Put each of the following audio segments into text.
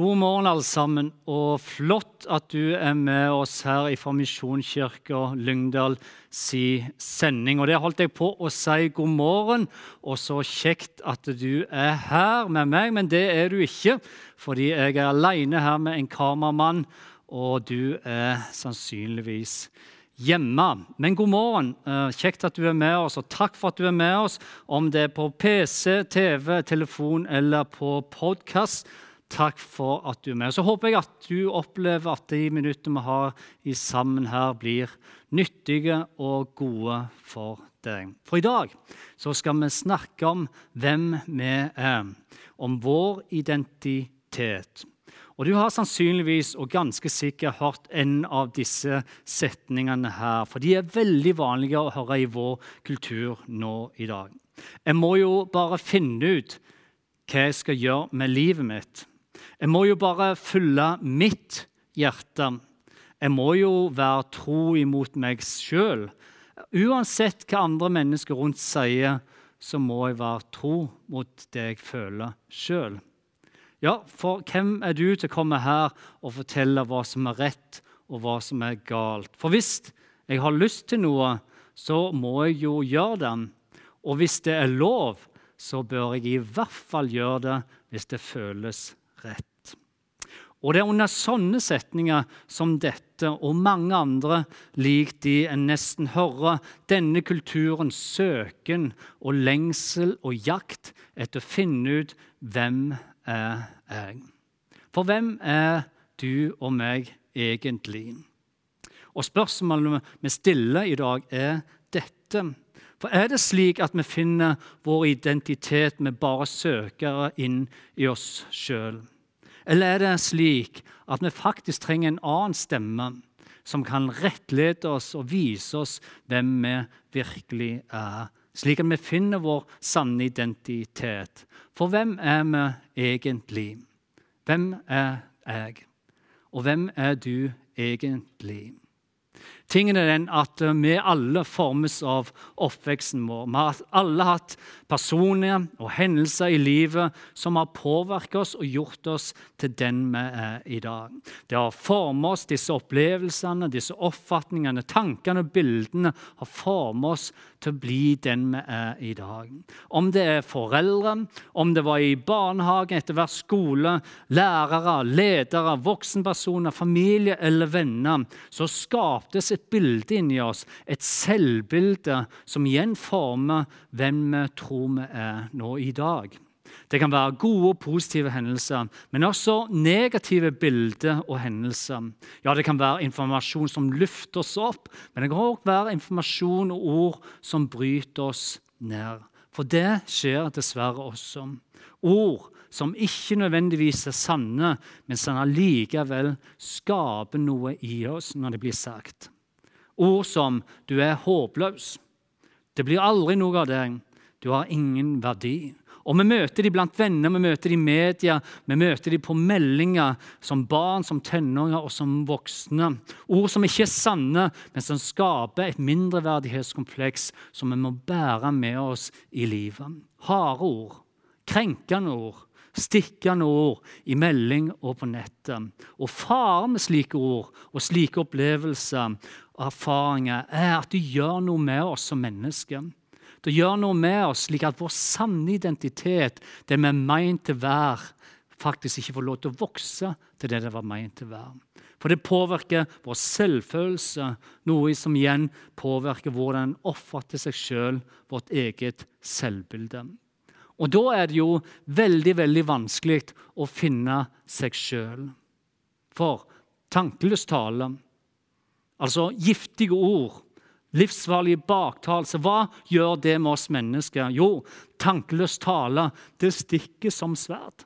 God morgen, alle sammen, og flott at du er med oss her fra Misjonskirka Lyngdal si sending. Og Det holdt jeg på å si god morgen, og så kjekt at du er her med meg. Men det er du ikke, fordi jeg er alene her med en kameramann, og du er sannsynligvis hjemme. Men god morgen. Eh, kjekt at du er med oss, og takk for at du er med oss, om det er på PC, TV, telefon eller på podkast. Takk for at du er med. Så håper jeg at du opplever at de minuttene vi har i sammen her, blir nyttige og gode for deg. For i dag så skal vi snakke om hvem vi er, om vår identitet. Og Du har sannsynligvis og ganske sikkert hørt en av disse setningene her, for de er veldig vanlige å høre i vår kultur nå i dag. Jeg må jo bare finne ut hva jeg skal gjøre med livet mitt. Jeg må jo bare fylle mitt hjerte. Jeg må jo være tro imot meg sjøl. Uansett hva andre mennesker rundt sier, så må jeg være tro mot det jeg føler sjøl. Ja, for hvem er du til å komme her og fortelle hva som er rett, og hva som er galt? For hvis jeg har lyst til noe, så må jeg jo gjøre det. Og hvis det er lov, så bør jeg i hvert fall gjøre det hvis det føles rett. Og det er under sånne setninger som dette og mange andre lik de en nesten hører denne kulturens søken og lengsel og jakt etter å finne ut hvem er jeg For hvem er du og meg egentlig? Og spørsmålet vi stiller i dag, er dette. For er det slik at vi finner vår identitet med bare søkere inn i oss sjøl? Eller er det slik at vi faktisk trenger en annen stemme som kan rettlede oss og vise oss hvem vi virkelig er? Slik at vi finner vår sanne identitet. For hvem er vi egentlig? Hvem er jeg? Og hvem er du egentlig? Tingen er den at eh, vi alle formes av oppveksten vår. Vi har alle hatt personer og hendelser i livet som har påvirket oss og gjort oss til den vi er i dag. Det har formet oss, disse opplevelsene, disse oppfatningene, tankene og bildene har formet oss til å bli den vi er i dag. Om det er foreldre, om det var i barnehagen, etter hvert skole, lærere, ledere, voksenpersoner, familie eller venner, så skaptes et bilde inni oss, et selvbilde som igjen former hvem vi tror vi er nå i dag. Det kan være gode og positive hendelser, men også negative bilder og hendelser. Ja, Det kan være informasjon som løfter oss opp, men det kan også være informasjon og ord som bryter oss ned. For det skjer dessverre også. Ord som ikke nødvendigvis er sanne, men som allikevel skaper noe i oss når det blir sagt. Ord som 'du er håpløs'. Det blir aldri noe av deg. Du har ingen verdi. Og Vi møter dem blant venner, vi møter dem i media, vi møter dem på meldinger som barn, som tenåringer og som voksne. Ord som ikke er sanne, men som skaper et mindreverdighetskompleks som vi må bære med oss i livet. Harde ord, krenkende ord, stikkende ord i melding og på nettet. Og faren med slike ord og slike opplevelser og erfaringer er at det gjør noe med oss som mennesker. Det gjør noe med oss, slik at vår sanne identitet, det vi er meint til å være, faktisk ikke får lov til å vokse til det det var meint til å være. For det påvirker vår selvfølelse, noe som igjen påvirker hvordan en oppfatter seg sjøl, vårt eget selvbilde. Og da er det jo veldig, veldig vanskelig å finne seg sjøl. For tankeløs tale, altså giftige ord, livsfarlige baktalelser. Hva gjør det med oss mennesker? Jo, tankeløs tale, det stikker som sverd.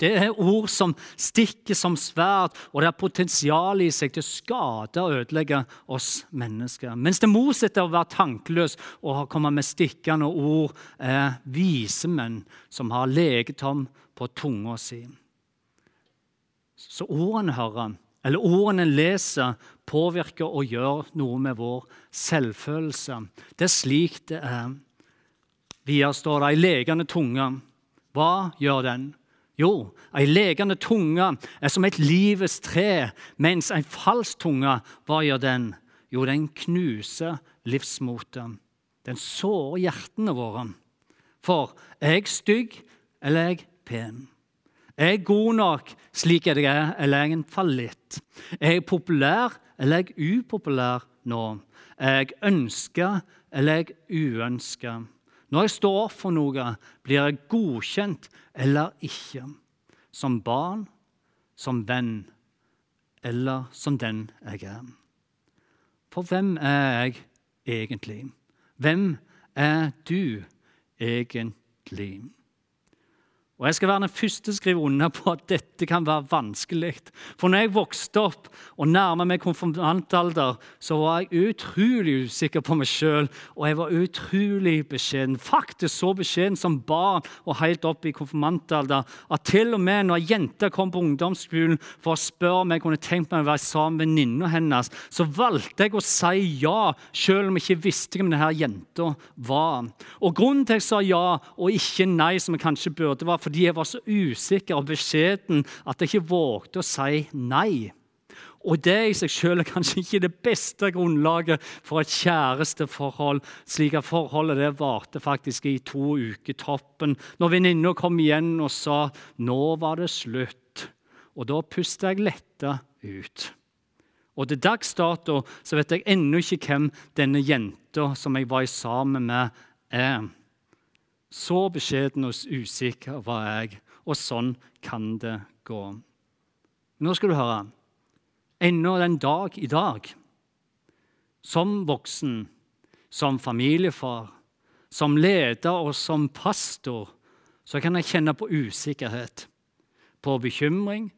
Det er ord som stikker som sverd, og det har potensial i seg til å skade og ødelegge oss mennesker. Mens det motsatte av å være tankeløs og komme med stikkende ord, er vise menn som har legetom på tunga si. Så ordene hører, eller ordene leser, påvirker og gjør noe med vår selvfølelse. Det er slik det er. Videre står det ei legende tunge. Hva gjør den? Jo, ei lekende tunge er som et livets tre, mens ei falsk tunge, hva gjør den? Jo, den knuser livsmotet. Den sårer hjertene våre. For er jeg stygg, eller er jeg pen? Er jeg god nok slik jeg er, eller er jeg en fallitt? Er jeg populær, eller er jeg upopulær nå? Er jeg ønska, eller er jeg uønska? Når jeg står for noe, blir jeg godkjent eller ikke. Som barn, som venn eller som den jeg er. For hvem er jeg egentlig? Hvem er du egentlig? Og Jeg skal være den første til å under på at dette kan være vanskelig. For når jeg vokste opp og nærma meg konfirmantalder, så var jeg utrolig usikker på meg sjøl, og jeg var utrolig beskjeden. Faktisk så beskjeden som barn og helt opp i konfirmantalder at til og med når jenter kom på ungdomsskolen for å spørre om jeg kunne tenkt meg å være sammen med venninna hennes, så valgte jeg å si ja, selv om jeg ikke visste hvem denne jenta var. Og Grunnen til at jeg sa ja og ikke nei, som jeg kanskje burde, var fordi jeg var så usikker og beskjeden at jeg ikke vågte å si nei. Og det i seg selv er kanskje ikke det beste grunnlaget for et kjæresteforhold. Slik at forholdet det varte faktisk i to uker toppen. Når venninna kom igjen og sa 'nå var det slutt', og da pustet jeg letta ut. Og til dags dato så vet jeg ennå ikke hvem denne jenta som jeg var sammen med, er. Så beskjeden og usikker var jeg, og sånn kan det gå. Nå skal du høre. Ennå den dag i dag, som voksen, som familiefar, som leder og som pastor, så kan jeg kjenne på usikkerhet, på bekymring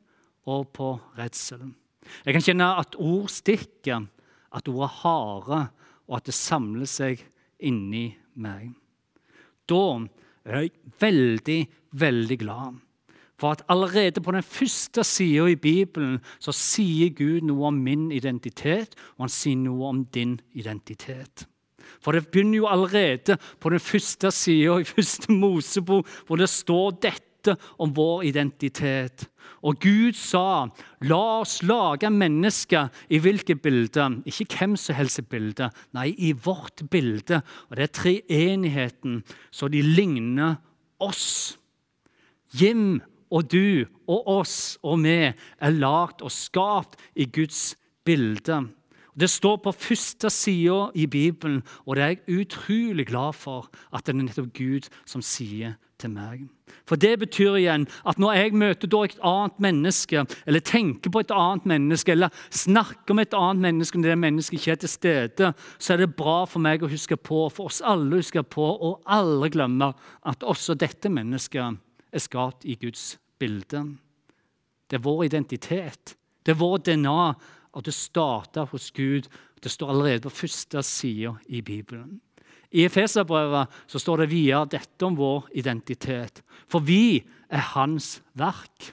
og på redsel. Jeg kan kjenne at ord stikker, at ord er harde, og at det samler seg inni meg da er jeg veldig, veldig glad. For at allerede på den første sida i Bibelen så sier Gud noe om min identitet, og han sier noe om din identitet. For det begynner jo allerede på den første sida i første Mosebok, hvor det står dette om vår identitet. Og Gud sa, 'La oss lage mennesker i hvilket bilde?' Ikke hvem som helst bilde, nei, i vårt bilde. Og det er treenigheten, så de ligner oss. Jim og du og oss og vi er lagd og skapt i Guds bilde. Det står på første sida i Bibelen, og det er jeg utrolig glad for at det er nettopp Gud som sier til meg. For det betyr igjen at når jeg møter et annet menneske, eller tenker på et annet menneske, eller snakker med et annet menneske når det mennesket ikke er til stede, så er det bra for meg å huske på, for oss alle å huske på, og alle glemme at også dette mennesket er skapt i Guds bilde. Det er vår identitet. Det er vår DNA, og det starter hos Gud. Det står allerede på første side i Bibelen. I Efeserbrevet står det videre dette om vår identitet. For vi er hans verk.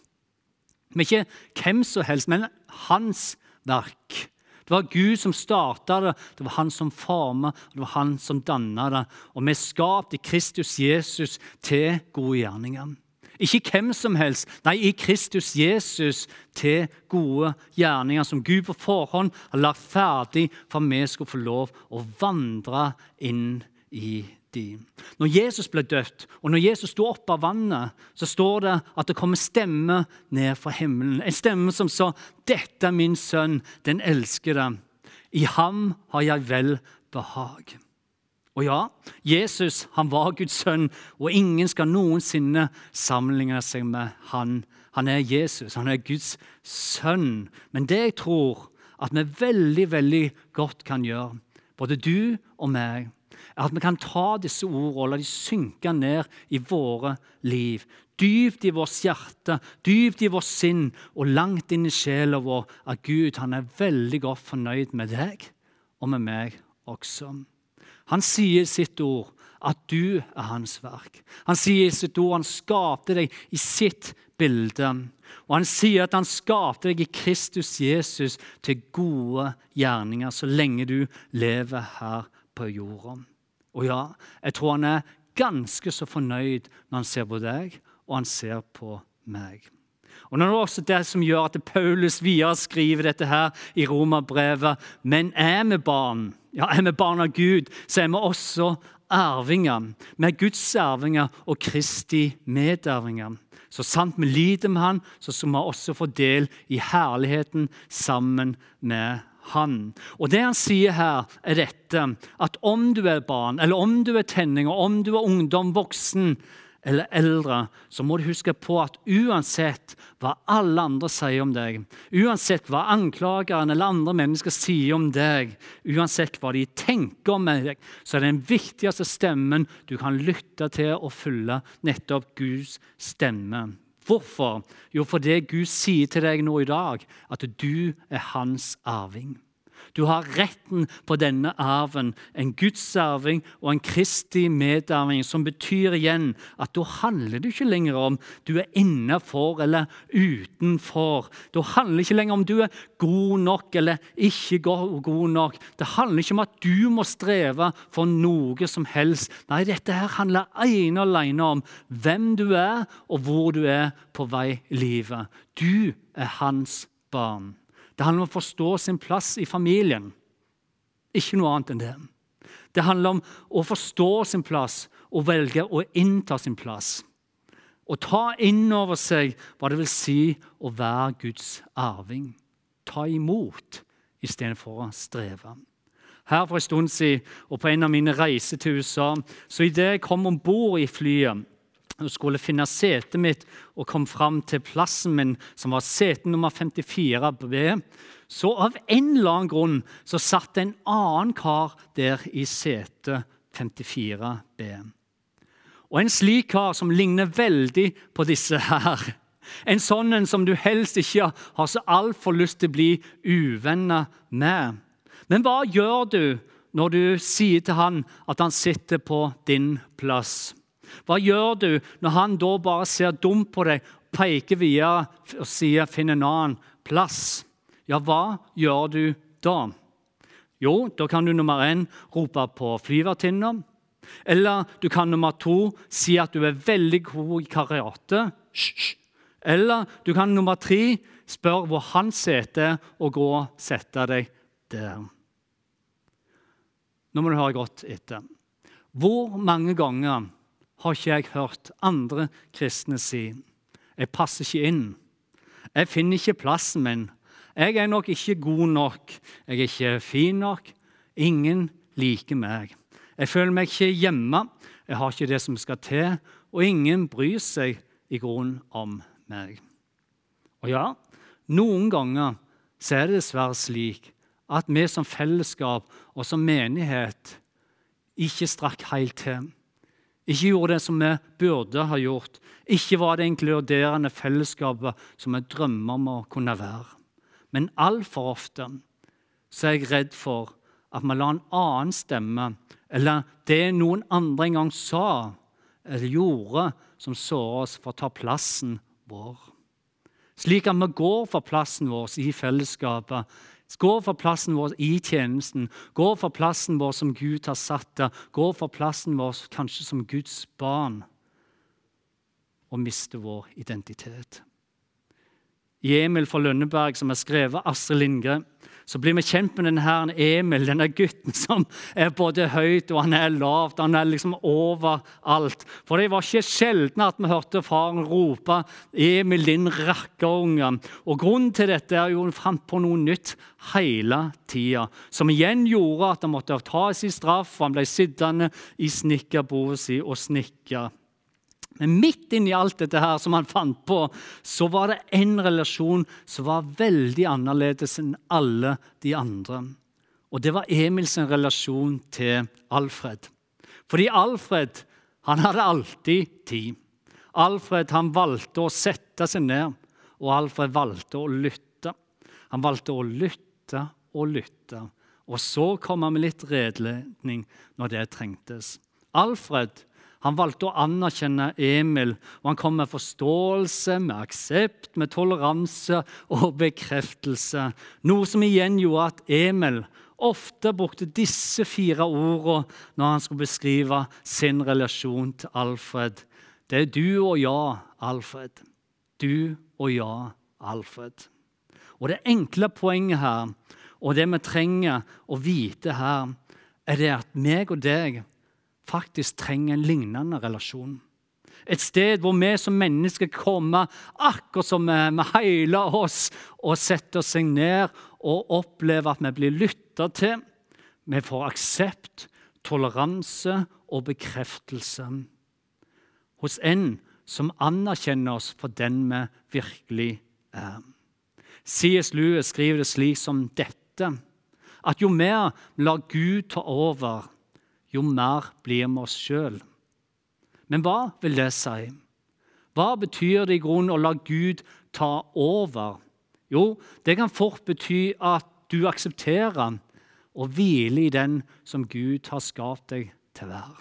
Er ikke hvem som helst, men hans verk. Det var Gud som starta det, det var han som forma, det var han som danna det. Og vi er skapt i Kristus Jesus til gode gjerninger. Ikke hvem som helst, nei, i Kristus Jesus til gode gjerninger som Gud på forhånd har lagt ferdig for at vi skulle få lov å vandre inn i de. Når Jesus ble døpt, og når Jesus sto opp av vannet, så står det at det kommer stemme ned fra himmelen. En stemme som sa, 'Dette er min sønn, den elskede. I ham har jeg vel behag.' Og ja, Jesus han var Guds sønn, og ingen skal noensinne sammenligne seg med han. Han er Jesus, han er Guds sønn. Men det jeg tror at vi veldig, veldig godt kan gjøre, både du og meg, at vi kan ta disse ordene og la de synke ned i våre liv. Dypt i vårt hjerte, dypt i vårt sinn og langt inn i sjela vår at Gud han er veldig godt fornøyd med deg og med meg også. Han sier sitt ord at du er hans verk. Han sier i sitt ord han skapte deg i sitt bilde. Og han sier at han skapte deg i Kristus Jesus til gode gjerninger så lenge du lever her på jorda. Og ja, jeg tror han er ganske så fornøyd når han ser på deg, og han ser på meg. Og Det er også det som gjør at Paulus videre skriver dette her i Romerbrevet. Men er vi barn, ja, er vi barn av Gud, så er vi også arvinger. Vi er Guds arvinger og Kristi medarvinger. Så sant vi lider med Han, så skal vi også få del i herligheten sammen med Han. Og Det han sier her, er dette at om du er barn, eller om du er tenning, og om du er ungdom, voksen, eller eldre, så må du huske på at uansett hva alle andre sier om deg, uansett hva anklageren eller andre mennesker sier om deg, uansett hva de tenker om deg, så er den viktigste stemmen du kan lytte til og følge nettopp Guds stemme. Hvorfor? Jo, fordi Gud sier til deg nå i dag at du er hans arving. Du har retten på denne arven, en Guds arving og en Kristi medarving, som betyr igjen at da handler det ikke lenger om du er innenfor eller utenfor. Da handler det ikke lenger om du er god nok eller ikke god nok. Det handler ikke om at du må streve for noe som helst. Nei, dette her handler ene og alene om hvem du er, og hvor du er på vei i livet. Du er hans barn. Det handler om å forstå sin plass i familien. Ikke noe annet enn det. Det handler om å forstå sin plass og velge å innta sin plass. Å ta inn over seg hva det vil si å være Guds arving. Ta imot istedenfor å streve. Her for en stund siden, og på en av mine reiser til USA, så idet jeg kom om bord i flyet og skulle finne setet mitt og kom fram til plassen min, som var sete nummer 54B, så av en eller annen grunn så satt en annen kar der i sete 54B. Og en slik kar som ligner veldig på disse her. En sånn en som du helst ikke har så altfor lyst til å bli uvenner med. Men hva gjør du når du sier til han at han sitter på din plass? Hva gjør du når han da bare ser dumt på deg, peker videre og sier 'finn en annen plass'? Ja, hva gjør du da? Jo, da kan du nummer én rope på flyvertinna. Eller du kan nummer to si at du er veldig god i karate. Eller du kan nummer tre spørre hvor han sitter, og gå og sette deg der. Nå må du høre godt etter. Hvor mange ganger har ikke jeg hørt andre kristne si. Jeg passer ikke inn. Jeg finner ikke plassen min. Jeg er nok ikke god nok. Jeg er ikke fin nok. Ingen liker meg. Jeg føler meg ikke hjemme. Jeg har ikke det som skal til. Og ingen bryr seg i grunnen om meg. Og ja, noen ganger så er det dessverre slik at vi som fellesskap og som menighet ikke strakk helt til. Ikke gjorde det som vi burde ha gjort. Ikke var det inkluderende fellesskapet som vi drømmer om å kunne være. Men altfor ofte så er jeg redd for at vi lar en annen stemme, eller det noen andre en gang sa eller gjorde, som sårer oss for å ta plassen vår. Slik at vi går for plassen vår i fellesskapet, Gå for plassen vår i tjenesten. Gå for plassen vår som Gud har satt der. Gå for plassen vår kanskje som Guds barn. Og miste vår identitet. I Emil fra Lønneberg, som har skrevet Astrid Lindgren, så blir vi kjent med denne her Emil, denne gutten som er både høyt og han er lavt. Han er liksom overalt. For det var ikke sjelden at vi hørte faren rope 'Emil, din rakkerunge'. Og Grunnen til dette er jo han fant på noe nytt hele tida, som igjen gjorde at han måtte ta sin straff. og Han ble sittende i snekkerbordet sitt og snekre. Men midt inni alt dette her som han fant på, så var det en relasjon som var veldig annerledes enn alle de andre. Og det var Emils relasjon til Alfred. Fordi Alfred han hadde alltid tid. Alfred han valgte å sette seg ned, og Alfred valgte å lytte. Han valgte å lytte og lytte. Og så kom han med litt redeledning når det trengtes. Alfred han valgte å anerkjenne Emil, og han kom med forståelse, med aksept, med toleranse og bekreftelse. Noe som igjen gjorde at Emil ofte brukte disse fire ordene når han skulle beskrive sin relasjon til Alfred. Det er du og ja, Alfred. Du og ja, Alfred. Og det enkle poenget her, og det vi trenger å vite her, er det at meg og deg faktisk trenger en lignende relasjon. Et sted hvor vi som mennesker kommer akkurat som vi heiler oss og setter seg ned og opplever at vi blir lytta til. Vi får aksept, toleranse og bekreftelse hos en som anerkjenner oss for den vi virkelig er. C.S. Lewis skriver det slik som dette at jo mer vi lar Gud ta over, jo mer blir vi oss sjøl. Men hva vil det si? Hva betyr det i grunnen å la Gud ta over? Jo, det kan fort bety at du aksepterer og hviler i den som Gud har skapt deg til å være.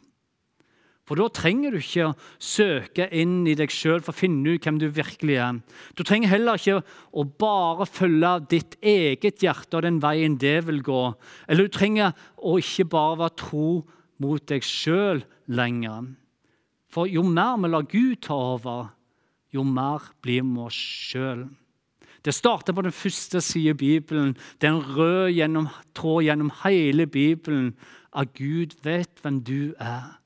For da trenger du ikke å søke inn i deg sjøl for å finne ut hvem du virkelig er. Du trenger heller ikke å bare følge ditt eget hjerte og den veien det vil gå. Eller du trenger å ikke bare være tro mot deg sjøl lenger. For jo mer vi lar Gud ta over, jo mer blir vi oss sjøl. Det starter på den første siden i Bibelen. Den røde gjennom, tråd gjennom hele Bibelen at Gud vet hvem du er.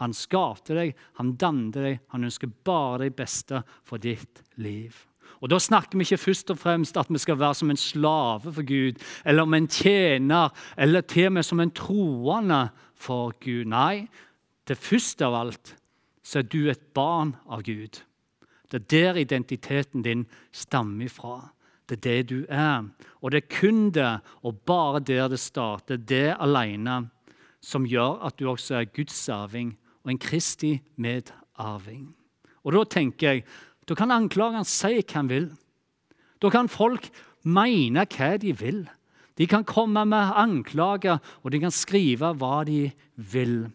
Han skapte deg, han dannet deg, han ønsker bare det beste for ditt liv. Og Da snakker vi ikke først og fremst at vi skal være som en slave for Gud, eller om en tjener, eller til og med som en troende for Gud. Nei, det første av alt så er du et barn av Gud. Det er der identiteten din stammer fra. Det er det du er. Og det er kun det, og bare der det starter, det alene, som gjør at du også er Guds arving og en Kristi medarving. Og Da tenker jeg, da kan anklageren si hva han vil. Da kan folk mene hva de vil. De kan komme med anklager, og de kan skrive hva de vil.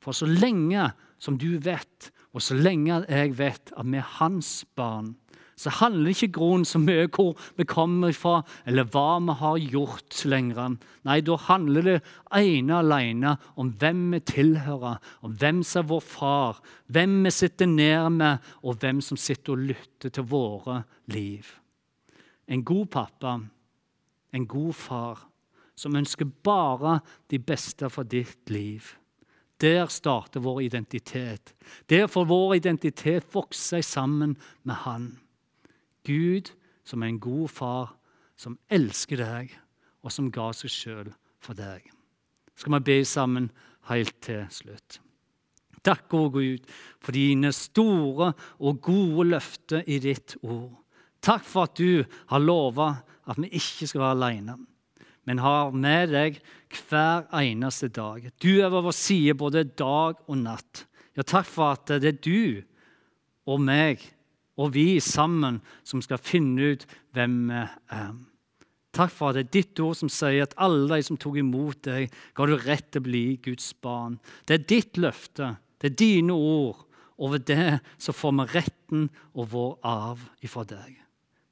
For så lenge som du vet, og så lenge jeg vet at vi er hans barn, så handler ikke grunnen så mye hvor vi kommer fra, eller hva vi har gjort lenger. Nei, da handler det ene og alene om hvem vi tilhører, om hvem som er vår far, hvem vi sitter ned med, og hvem som sitter og lytter til våre liv. En god pappa, en god far, som ønsker bare de beste for ditt liv. Der starter vår identitet. Der får vår identitet vokse sammen med Han. Gud som er en god far, som elsker deg, og som ga seg sjøl for deg. Skal vi be sammen helt til slutt. Takk, å Gud, for dine store og gode løfter i ditt ord. Takk for at du har lova at vi ikke skal være alene, men har med deg hver eneste dag. Du er ved vår side både dag og natt. Ja, takk for at det er du og meg og vi sammen som skal finne ut hvem vi er. Takk for at det er ditt ord som sier at alle de som tok imot deg, ga du rett til å bli Guds barn. Det er ditt løfte, det er dine ord. Og ved det så får vi retten og vår arv ifra deg.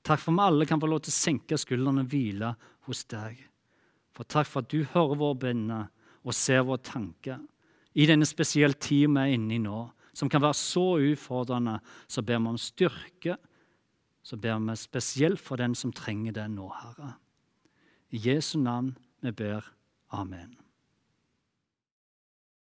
Takk for at vi alle kan få lov til å senke skuldrene og hvile hos deg. For takk for at du hører våre bønner og ser våre tanker i denne spesielle tida vi er inne i nå som kan være så utfordrende, så ber vi om styrke. Så ber vi spesielt for den som trenger det nå, Herre. I Jesu navn vi ber. Amen.